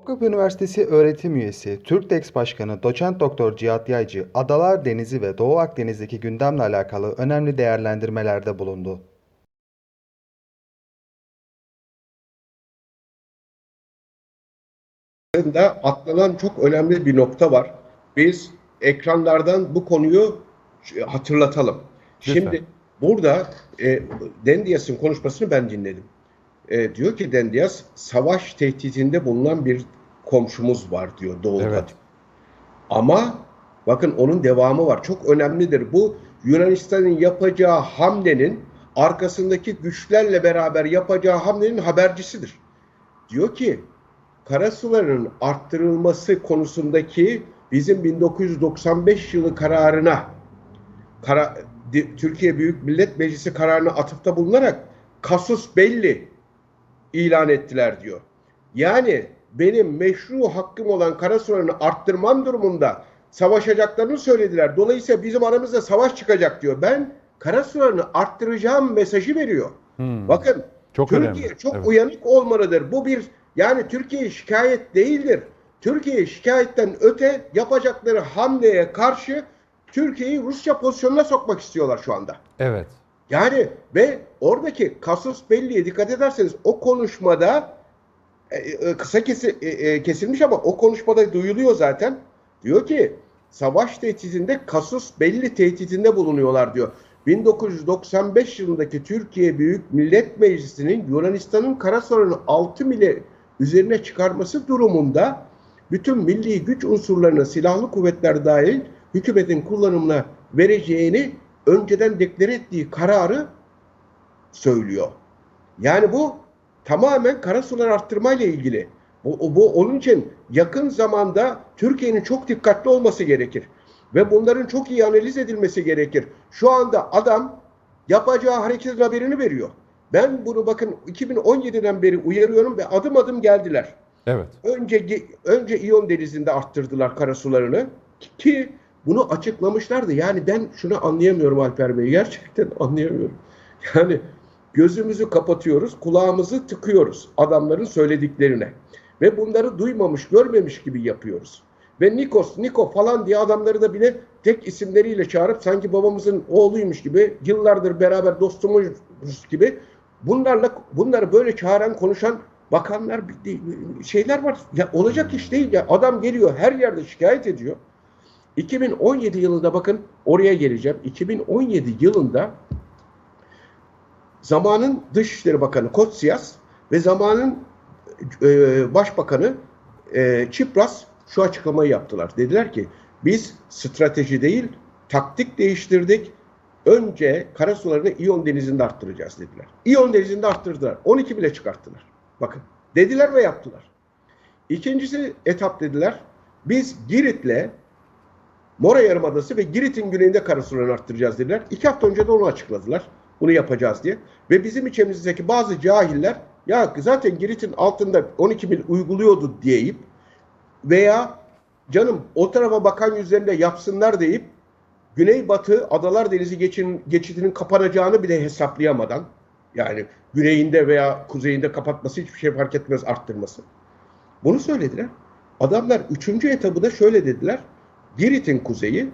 Topkapı Üniversitesi öğretim üyesi, Türkdex Başkanı Doçent Doktor Cihat Yaycı, Adalar Denizi ve Doğu Akdeniz'deki gündemle alakalı önemli değerlendirmelerde bulundu. atlanan çok önemli bir nokta var. Biz ekranlardan bu konuyu hatırlatalım. Lütfen. Şimdi burada e, Dendias'ın konuşmasını ben dinledim. E, diyor ki Dendias, savaş tehditinde bulunan bir komşumuz var diyor doğuda. Evet. Ama bakın onun devamı var. Çok önemlidir. Bu Yunanistan'ın yapacağı hamlenin arkasındaki güçlerle beraber yapacağı hamlenin habercisidir. Diyor ki karasuların arttırılması konusundaki bizim 1995 yılı kararına kara, Türkiye Büyük Millet Meclisi kararına atıfta bulunarak kasus belli ilan ettiler diyor. Yani benim meşru hakkım olan karasularını arttırmam durumunda savaşacaklarını söylediler. Dolayısıyla bizim aramızda savaş çıkacak diyor. Ben karasularını arttıracağım mesajı veriyor. Hmm, Bakın çok Türkiye önemli. çok Evet. uyanık olmalıdır. Bu bir yani Türkiye şikayet değildir. Türkiye şikayetten öte yapacakları hamleye karşı Türkiye'yi Rusya pozisyonuna sokmak istiyorlar şu anda. Evet. Yani ve oradaki kasus belliye dikkat ederseniz o konuşmada e, e, kısa kesi, e, e, kesilmiş ama o konuşmada duyuluyor zaten. Diyor ki savaş tehditinde kasus belli tehditinde bulunuyorlar diyor. 1995 yılındaki Türkiye Büyük Millet Meclisi'nin Yunanistan'ın kara sorunu 6 mile üzerine çıkarması durumunda bütün milli güç unsurlarına silahlı kuvvetler dahil hükümetin kullanımına vereceğini önceden deklare ettiği kararı söylüyor. Yani bu tamamen karasular arttırmayla ilgili. Bu, bu onun için yakın zamanda Türkiye'nin çok dikkatli olması gerekir. Ve bunların çok iyi analiz edilmesi gerekir. Şu anda adam yapacağı hareketin haberini veriyor. Ben bunu bakın 2017'den beri uyarıyorum ve adım adım geldiler. Evet. Önce önce İyon Denizi'nde arttırdılar karasularını ki bunu açıklamışlardı. Yani ben şunu anlayamıyorum Alper Bey. Gerçekten anlayamıyorum. Yani gözümüzü kapatıyoruz, kulağımızı tıkıyoruz adamların söylediklerine. Ve bunları duymamış, görmemiş gibi yapıyoruz. Ve Nikos, Niko falan diye adamları da bile tek isimleriyle çağırıp sanki babamızın oğluymuş gibi, yıllardır beraber dostumuz gibi bunlarla bunları böyle çağıran, konuşan bakanlar şeyler var. Ya olacak iş değil ya. Adam geliyor her yerde şikayet ediyor. 2017 yılında bakın oraya geleceğim. 2017 yılında zamanın Dışişleri Bakanı Kotsias ve zamanın e, Başbakanı e, Çipras şu açıklamayı yaptılar. Dediler ki biz strateji değil taktik değiştirdik. Önce karasularını İyon Denizi'nde arttıracağız dediler. İyon Denizi'nde arttırdılar. 12 bile çıkarttılar. Bakın dediler ve yaptılar. İkincisi etap dediler. Biz Girit'le Mora Yarımadası ve Girit'in güneyinde karasularını arttıracağız dediler. İki hafta önce de onu açıkladılar. Bunu yapacağız diye. Ve bizim içimizdeki bazı cahiller ya zaten Girit'in altında 12 mil uyguluyordu deyip veya canım o tarafa bakan yüzlerinde yapsınlar deyip Güneybatı Adalar Denizi geçin, geçidinin kapanacağını bile hesaplayamadan yani güneyinde veya kuzeyinde kapatması hiçbir şey fark etmez arttırması. Bunu söylediler. Adamlar üçüncü etabı da şöyle dediler. Girit'in kuzeyi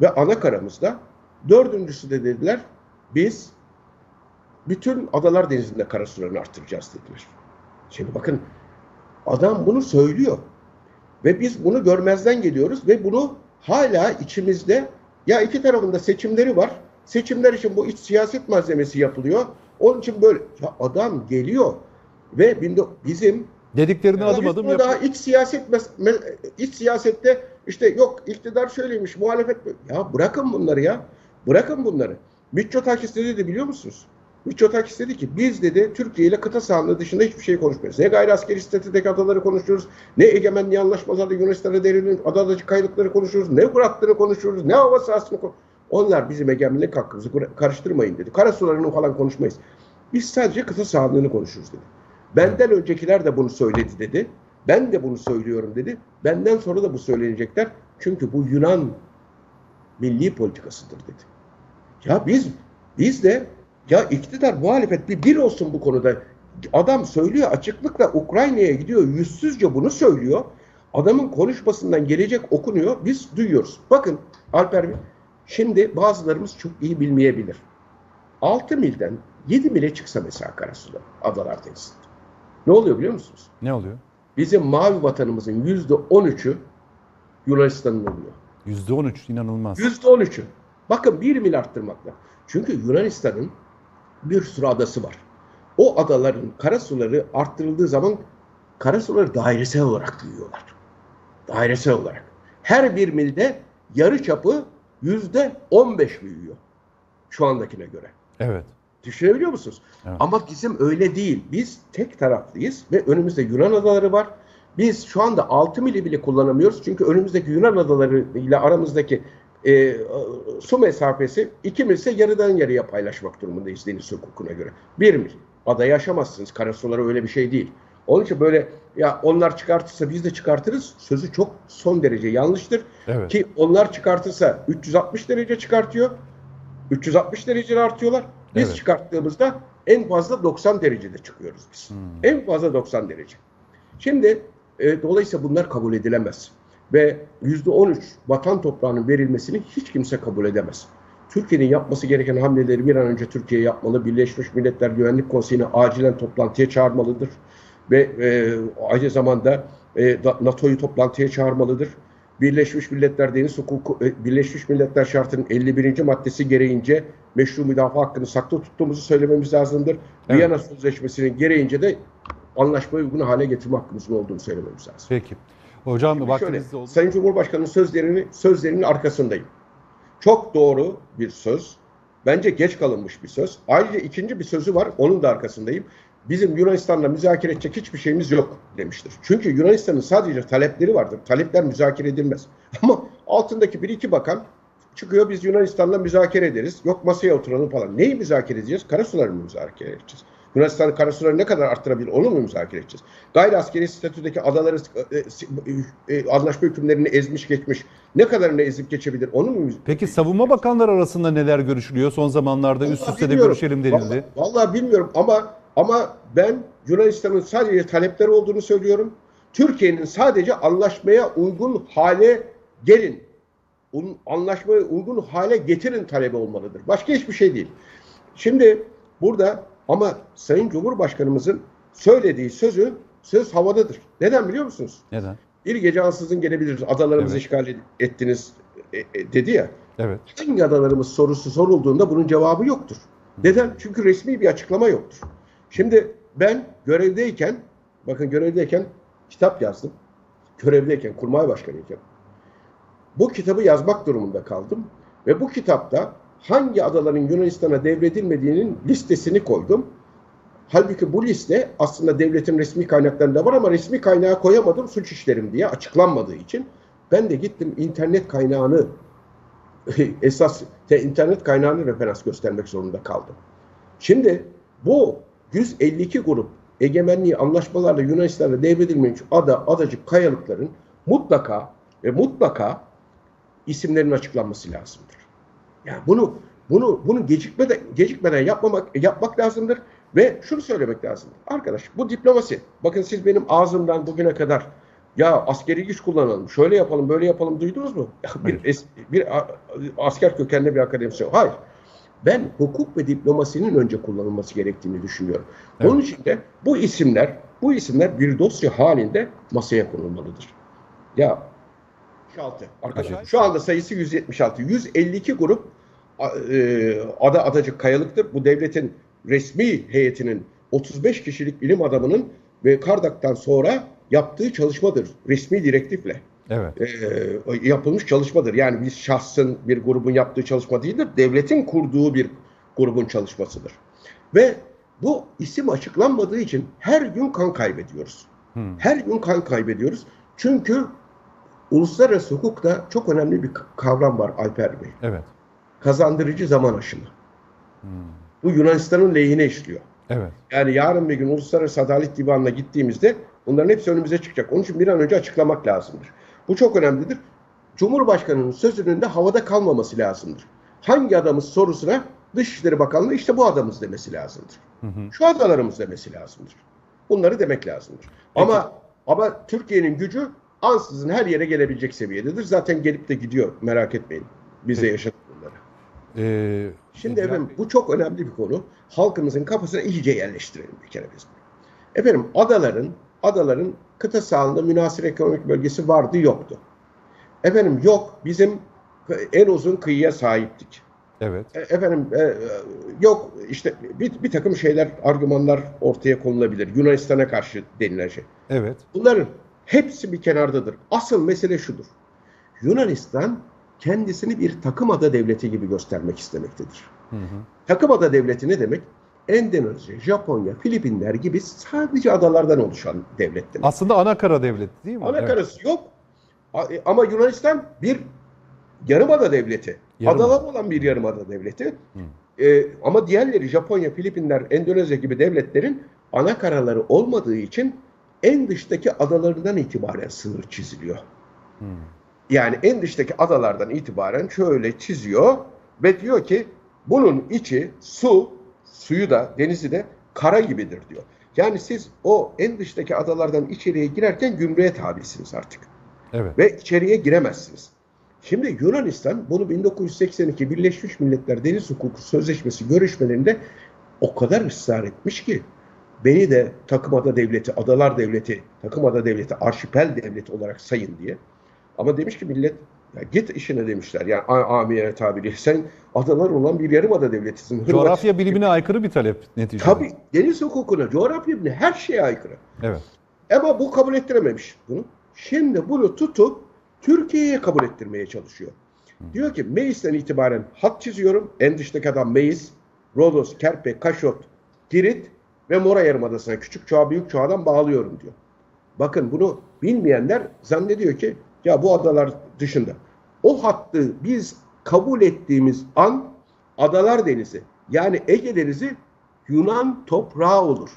ve ana karamızda. Dördüncüsü de dediler biz bütün Adalar Denizi'nde karasularını arttıracağız dediler. Şimdi bakın adam bunu söylüyor. Ve biz bunu görmezden geliyoruz ve bunu hala içimizde ya iki tarafında seçimleri var. Seçimler için bu iç siyaset malzemesi yapılıyor. Onun için böyle ya adam geliyor ve bizim Dediklerini adım adım bunu yap. daha iç siyaset iç siyasette işte yok iktidar şöyleymiş muhalefet böyle. ya bırakın bunları ya. Bırakın bunları. Mitsotakis ne dedi biliyor musunuz? Mitsotakis dedi ki biz dedi Türkiye ile kıta sahanlığı dışında hiçbir şey konuşmuyoruz. Ne gayri askeri statüdeki adaları konuşuyoruz. Ne egemenliği anlaşmaları Yunanistan'a derinin adadaki kaylıkları konuşuyoruz. Ne Fırat'ları konuşuyoruz. Ne hava sahasını konuşuyoruz. Onlar bizim egemenlik hakkımızı karıştırmayın dedi. Karasularını falan konuşmayız. Biz sadece kıta sahanlığını konuşuruz dedi. Benden öncekiler de bunu söyledi dedi. Ben de bunu söylüyorum dedi. Benden sonra da bu söylenecekler. Çünkü bu Yunan milli politikasıdır dedi. Ya biz biz de ya iktidar muhalefet bir bir olsun bu konuda. adam söylüyor açıklıkla Ukrayna'ya gidiyor yüzsüzce bunu söylüyor. Adamın konuşmasından gelecek okunuyor. Biz duyuyoruz. Bakın Alper Bey şimdi bazılarımız çok iyi bilmeyebilir. 6 milden 7 mile çıksa mesela Karasu'da Adalar Denizi'nde. Ne oluyor biliyor musunuz? Ne oluyor? Bizim mavi vatanımızın yüzde 13'ü Yunanistan'ın oluyor. Yüzde on üç inanılmaz. Yüzde 13'ü. Bakın 1 mil arttırmakla. Çünkü Yunanistan'ın bir sürü adası var. O adaların karasuları arttırıldığı zaman karasuları dairesel olarak büyüyorlar. Dairesel olarak. Her bir milde yarı çapı yüzde 15 büyüyor. Şu andakine göre. Evet. Düşünebiliyor musunuz? Evet. Ama bizim öyle değil. Biz tek taraflıyız ve önümüzde Yunan adaları var. Biz şu anda 6 mili bile kullanamıyoruz. Çünkü önümüzdeki Yunan adaları ile aramızdaki e, su mesafesi 2 mil ise yarıdan yarıya paylaşmak durumundayız deniz hukukuna göre. 1 mil. Adayı aşamazsınız. Karasuları öyle bir şey değil. Onun için böyle ya onlar çıkartırsa biz de çıkartırız. Sözü çok son derece yanlıştır. Evet. Ki onlar çıkartırsa 360 derece çıkartıyor. 360 derece artıyorlar. Biz Evet. çıkarttığımızda en fazla 90 derecede çıkıyoruz biz. Hmm. En fazla 90 derece. Şimdi e, dolayısıyla bunlar kabul edilemez. Ve %13 vatan toprağının verilmesini hiç kimse kabul edemez. Türkiye'nin yapması gereken hamleleri bir an önce Türkiye yapmalı. Birleşmiş Milletler Güvenlik Konseyi'ni acilen toplantıya çağırmalıdır. Ve e, aynı zamanda e, NATO'yu toplantıya çağırmalıdır. Birleşmiş Milletler Deniz Hukuku, e, Birleşmiş Milletler Şartı'nın 51. maddesi gereğince meşru müdafaa hakkını saklı tuttuğumuzu söylememiz lazımdır. Evet. Viyana Sözleşmesi'nin gereğince de anlaşmayı uygun hale getirme hakkımızın olduğunu söylememiz lazım. Peki. Hocam Şimdi vaktiniz şöyle, oldu. Sayın Cumhurbaşkanı'nın sözlerini sözlerinin arkasındayım. Çok doğru bir söz. Bence geç kalınmış bir söz. Ayrıca ikinci bir sözü var. Onun da arkasındayım. Bizim Yunanistan'la müzakere edecek hiçbir şeyimiz yok demiştir. Çünkü Yunanistan'ın sadece talepleri vardır. Talepler müzakere edilmez. Ama altındaki bir iki bakan çıkıyor biz Yunanistan'la müzakere ederiz. Yok masaya oturalım falan. Neyi müzakere edeceğiz? Karasuları mı müzakere edeceğiz? Yunanistan'ın karasuları ne kadar arttırabilir onu mu müzakere edeceğiz? Gayri askeri statüdeki adaları e, e, anlaşma hükümlerini ezmiş geçmiş ne kadarını ezip geçebilir onu mu müz- Peki savunma bakanları arasında neler görüşülüyor? Son zamanlarda üst Vallahi üste de görüşelim denildi. Vallahi, vallahi bilmiyorum ama ama ben Yunanistan'ın sadece talepleri olduğunu söylüyorum. Türkiye'nin sadece anlaşmaya uygun hale gelin. Anlaşmaya uygun hale getirin talebi olmalıdır. Başka hiçbir şey değil. Şimdi burada ama Sayın Cumhurbaşkanımızın söylediği sözü söz havadadır. Neden biliyor musunuz? Neden? Bir gece ansızın gelebiliriz. Adalarımızı Evet. işgal ettiniz e, e, dedi ya. Evet. Hangi adalarımız sorusu sorulduğunda bunun cevabı yoktur. Neden? Çünkü resmi bir açıklama yoktur. Şimdi ben görevdeyken, bakın görevdeyken kitap yazdım. Görevdeyken, kurmay başkanıyken. Bu kitabı yazmak durumunda kaldım. Ve bu kitapta hangi adaların Yunanistan'a devredilmediğinin listesini koydum. Halbuki bu liste aslında devletin resmi kaynaklarında var ama resmi kaynağı koyamadım suç işlerim diye açıklanmadığı için. Ben de gittim internet kaynağını esas te- internet kaynağını referans göstermek zorunda kaldım. Şimdi bu 152 grup egemenliği anlaşmalarla Yunanistan'a devredilmemiş ada, adacık kayalıkların mutlaka ve mutlaka isimlerin açıklanması lazımdır. Yani bunu bunu bunu gecikmeden gecikmeden yapmamak yapmak lazımdır ve şunu söylemek lazımdır. Arkadaş bu diplomasi. Bakın siz benim ağzımdan bugüne kadar ya askeri güç kullanalım, şöyle yapalım, böyle yapalım duydunuz mu? Bir es- bir asker kökenli bir akademisyen. Hayır. Ben hukuk ve diplomasinin önce kullanılması gerektiğini düşünüyorum. Evet. Onun için de bu isimler, bu isimler bir dosya halinde masaya konulmalıdır. Ya 76 arkadaşlar. Şu anda sayısı 176. 152 grup e, ada adacık kayalıktır. Bu devletin resmi heyetinin 35 kişilik bilim adamının ve Kardak'tan sonra yaptığı çalışmadır. Resmi direktifle Evet. e, yapılmış çalışmadır. Yani bir şahsın, bir grubun yaptığı çalışma değildir. Devletin kurduğu bir grubun çalışmasıdır. Ve bu isim açıklanmadığı için her gün kan kaybediyoruz. Hmm. Her gün kan kaybediyoruz. Çünkü uluslararası hukukta çok önemli bir kavram var Alper Bey. Evet. Kazandırıcı zaman aşımı. Hmm. Bu Yunanistan'ın lehine işliyor. Evet. Yani yarın bir gün Uluslararası Adalet Divanı'na gittiğimizde bunların hepsi önümüze çıkacak. Onun için bir an önce açıklamak lazımdır. Bu çok önemlidir. Cumhurbaşkanının sözünün de havada kalmaması lazımdır. Hangi adamın sorusuna Dışişleri Bakanlığı işte bu adamız demesi lazımdır. Hı hı. Şu adalarımız demesi lazımdır. Bunları demek lazımdır. Ama ama Türkiye'nin gücü ansızın her yere gelebilecek seviyededir. Zaten gelip de gidiyor. Merak etmeyin. Bize Peki. yaşadık bunları. Ee, Şimdi İbrahim efendim bu çok önemli bir konu. Halkımızın kafasına iyice yerleştirelim bir kere biz. Efendim adaların adaların kıta sahanında münasır ekonomik bölgesi vardı yoktu. Efendim yok bizim en uzun kıyıya sahiptik. Evet. E, Efendim e, e, yok işte bir, bir takım şeyler argümanlar ortaya konulabilir. Yunanistan'a karşı denilen şey. Evet. Bunların hepsi bir kenardadır. Asıl mesele şudur. Yunanistan kendisini bir takım ada devleti gibi göstermek istemektedir. Hı hı. Takım ada devleti ne demek? Endonezya, Japonya, Filipinler gibi sadece adalardan oluşan devlet demek. Aslında ana kara devleti değil mi? Ana Evet. yok. E, Ama Yunanistan bir yarımada devleti. Yarımada. Adalar olan bir yarımada devleti. Hı. Ee, ama diğerleri Japonya, Filipinler, Endonezya gibi devletlerin ana karaları olmadığı için en dıştaki adalarından itibaren sınır çiziliyor. Hı. Yani en dıştaki adalardan itibaren şöyle çiziyor ve diyor ki bunun içi su, suyu da denizi de kara gibidir diyor. Yani siz o en dıştaki adalardan içeriye girerken gümrüğe tabisiniz artık Evet. ve içeriye giremezsiniz. Şimdi Yunanistan bunu 1982 Birleşmiş Milletler Deniz Hukuku Sözleşmesi görüşmelerinde o kadar ısrar etmiş ki beni de takımada devleti, adalar devleti, takımada devleti, arşipel devleti olarak sayın diye. Ama demiş ki millet ya git işine demişler. Yani a- amiyane tabiri. Sen adalar olan bir yarımada devletisin. Hırvat- Coğrafya bilimine aykırı bir talep neticede. Tabii deniz hukukuna, coğrafya bilimine her şeye aykırı. Evet. Ama bu kabul ettirememiş bunu. Şimdi bunu tutup Türkiye'ye kabul ettirmeye çalışıyor. Diyor ki Meis'ten itibaren hat çiziyorum. En dıştaki adam Meis, Rodos, Kerpe, Kaşot, Girit ve Mora Yarımadası'na küçük çağ büyük çağdan bağlıyorum diyor. Bakın bunu bilmeyenler zannediyor ki ya bu adalar dışında. O hattı biz kabul ettiğimiz an Adalar Denizi yani Ege Denizi Yunan toprağı olur.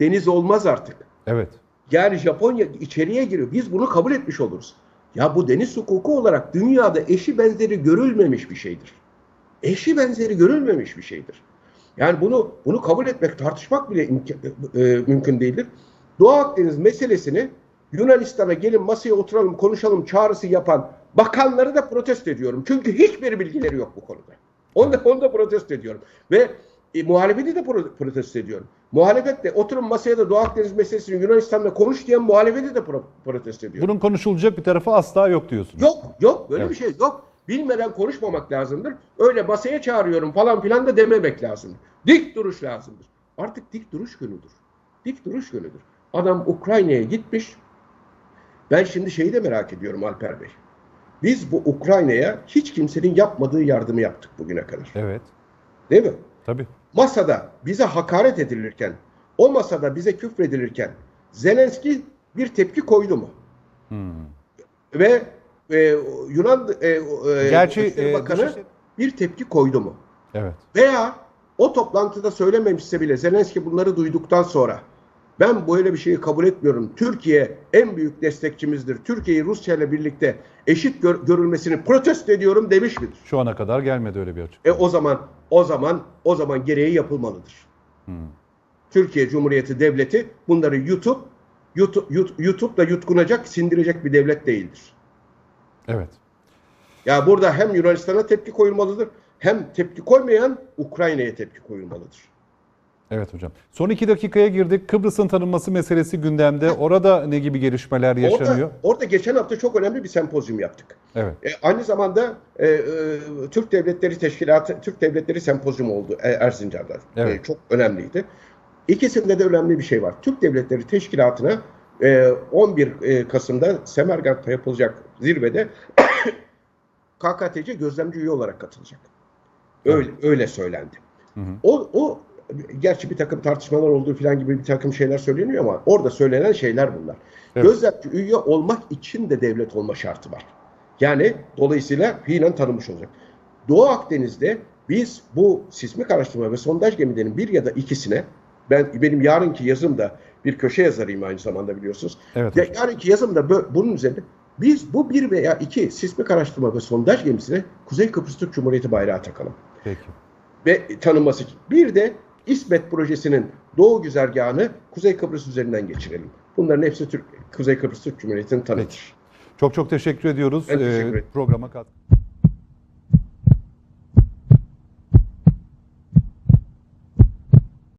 Deniz olmaz artık. Evet. Yani Japonya içeriye giriyor. Biz bunu kabul etmiş oluruz. Ya bu deniz hukuku olarak dünyada eşi benzeri görülmemiş bir şeydir. Eşi benzeri görülmemiş bir şeydir. Yani bunu bunu kabul etmek, tartışmak bile imkan- e, mümkün değildir. Doğu Akdeniz meselesini Yunanistan'a gelin masaya oturalım, konuşalım çağrısı yapan bakanları da protesto ediyorum. Çünkü hiçbir bilgileri yok bu konuda. Onu da, onu da protesto ediyorum. Ve e, muhalefeti de pro- protesto ediyorum. Muhalefet de oturun masaya da Doğu Akdeniz meselesini Yunanistan'la konuş diyen muhalefeti de pro- protesto ediyorum. Bunun konuşulacak bir tarafı asla yok diyorsunuz. Yok yok böyle Evet. bir şey yok. Bilmeden konuşmamak lazımdır. Öyle masaya çağırıyorum falan filan da dememek lazımdır. Dik duruş lazımdır. Artık dik duruş günüdür. Dik duruş günüdür. Adam Ukrayna'ya gitmiş. Ben şimdi şeyi de merak ediyorum Alper Bey. Biz bu Ukrayna'ya hiç kimsenin yapmadığı yardımı yaptık bugüne kadar. Evet. Değil mi? Tabii. masada bize hakaret edilirken, o masada bize küfredilirken Zelenski bir tepki koydu mu? Hmm. Ve e, Yunan e, e, Gerçi Dışişleri e, Bakanı Dışişleri- bir tepki koydu mu? Evet. Veya o toplantıda söylememişse bile Zelenski bunları duyduktan sonra ben böyle bir şeyi kabul etmiyorum. Türkiye en büyük destekçimizdir. Türkiye'yi Rusya ile birlikte eşit gör- görülmesini protesto ediyorum demiş midir? Şu ana kadar gelmedi öyle bir açık. E o zaman o zaman o zaman gereği yapılmalıdır. Hmm. Türkiye Cumhuriyeti Devleti bunları YouTube YouTube Yut- YouTube'da yutkunacak, sindirecek bir devlet değildir. Evet. Ya burada hem Yunanistan'a tepki koyulmalıdır, hem tepki koymayan Ukrayna'ya tepki koyulmalıdır. Evet hocam. Son iki dakikaya girdik. Kıbrıs'ın tanınması meselesi gündemde. Orada ne gibi gelişmeler yaşanıyor? Orada, orada geçen hafta çok önemli bir sempozyum yaptık. Evet. E, aynı zamanda e, e, Türk Devletleri Teşkilatı, Türk Devletleri Sempozyumu oldu e, Erzincan'da. Evet. E, çok önemliydi. İkisinde de önemli bir şey var. Türk Devletleri Teşkilatı'na e, 11 e, Kasım'da Semerkant'ta yapılacak zirvede KKTC gözlemci üye olarak katılacak. Öyle, öyle söylendi. Hı hı. O, o gerçi bir takım tartışmalar olduğu falan gibi bir takım şeyler söyleniyor ama orada söylenen şeyler bunlar. Evet. Gözlemci üye olmak için de devlet olma şartı var. Yani dolayısıyla fiilen tanınmış olacak. Doğu Akdeniz'de biz bu sismik araştırma ve sondaj gemilerinin bir ya da ikisine ben benim yarınki yazımda bir köşe yazarıyım aynı zamanda biliyorsunuz. Evet Ya, hocam. yarınki yazımda bunun üzerine biz bu bir veya iki sismik araştırma ve sondaj gemisine Kuzey Kıbrıs Türk Cumhuriyeti bayrağı takalım. Peki. ve tanınması için. Bir de İsmet projesinin Doğu güzergahını Kuzey Kıbrıs üzerinden geçirelim. Bunların hepsi Türk, Kuzey Kıbrıs Türk Cumhuriyeti'nin tanıtır. Çok çok teşekkür ediyoruz Ben teşekkür e, ederim. programa katkı.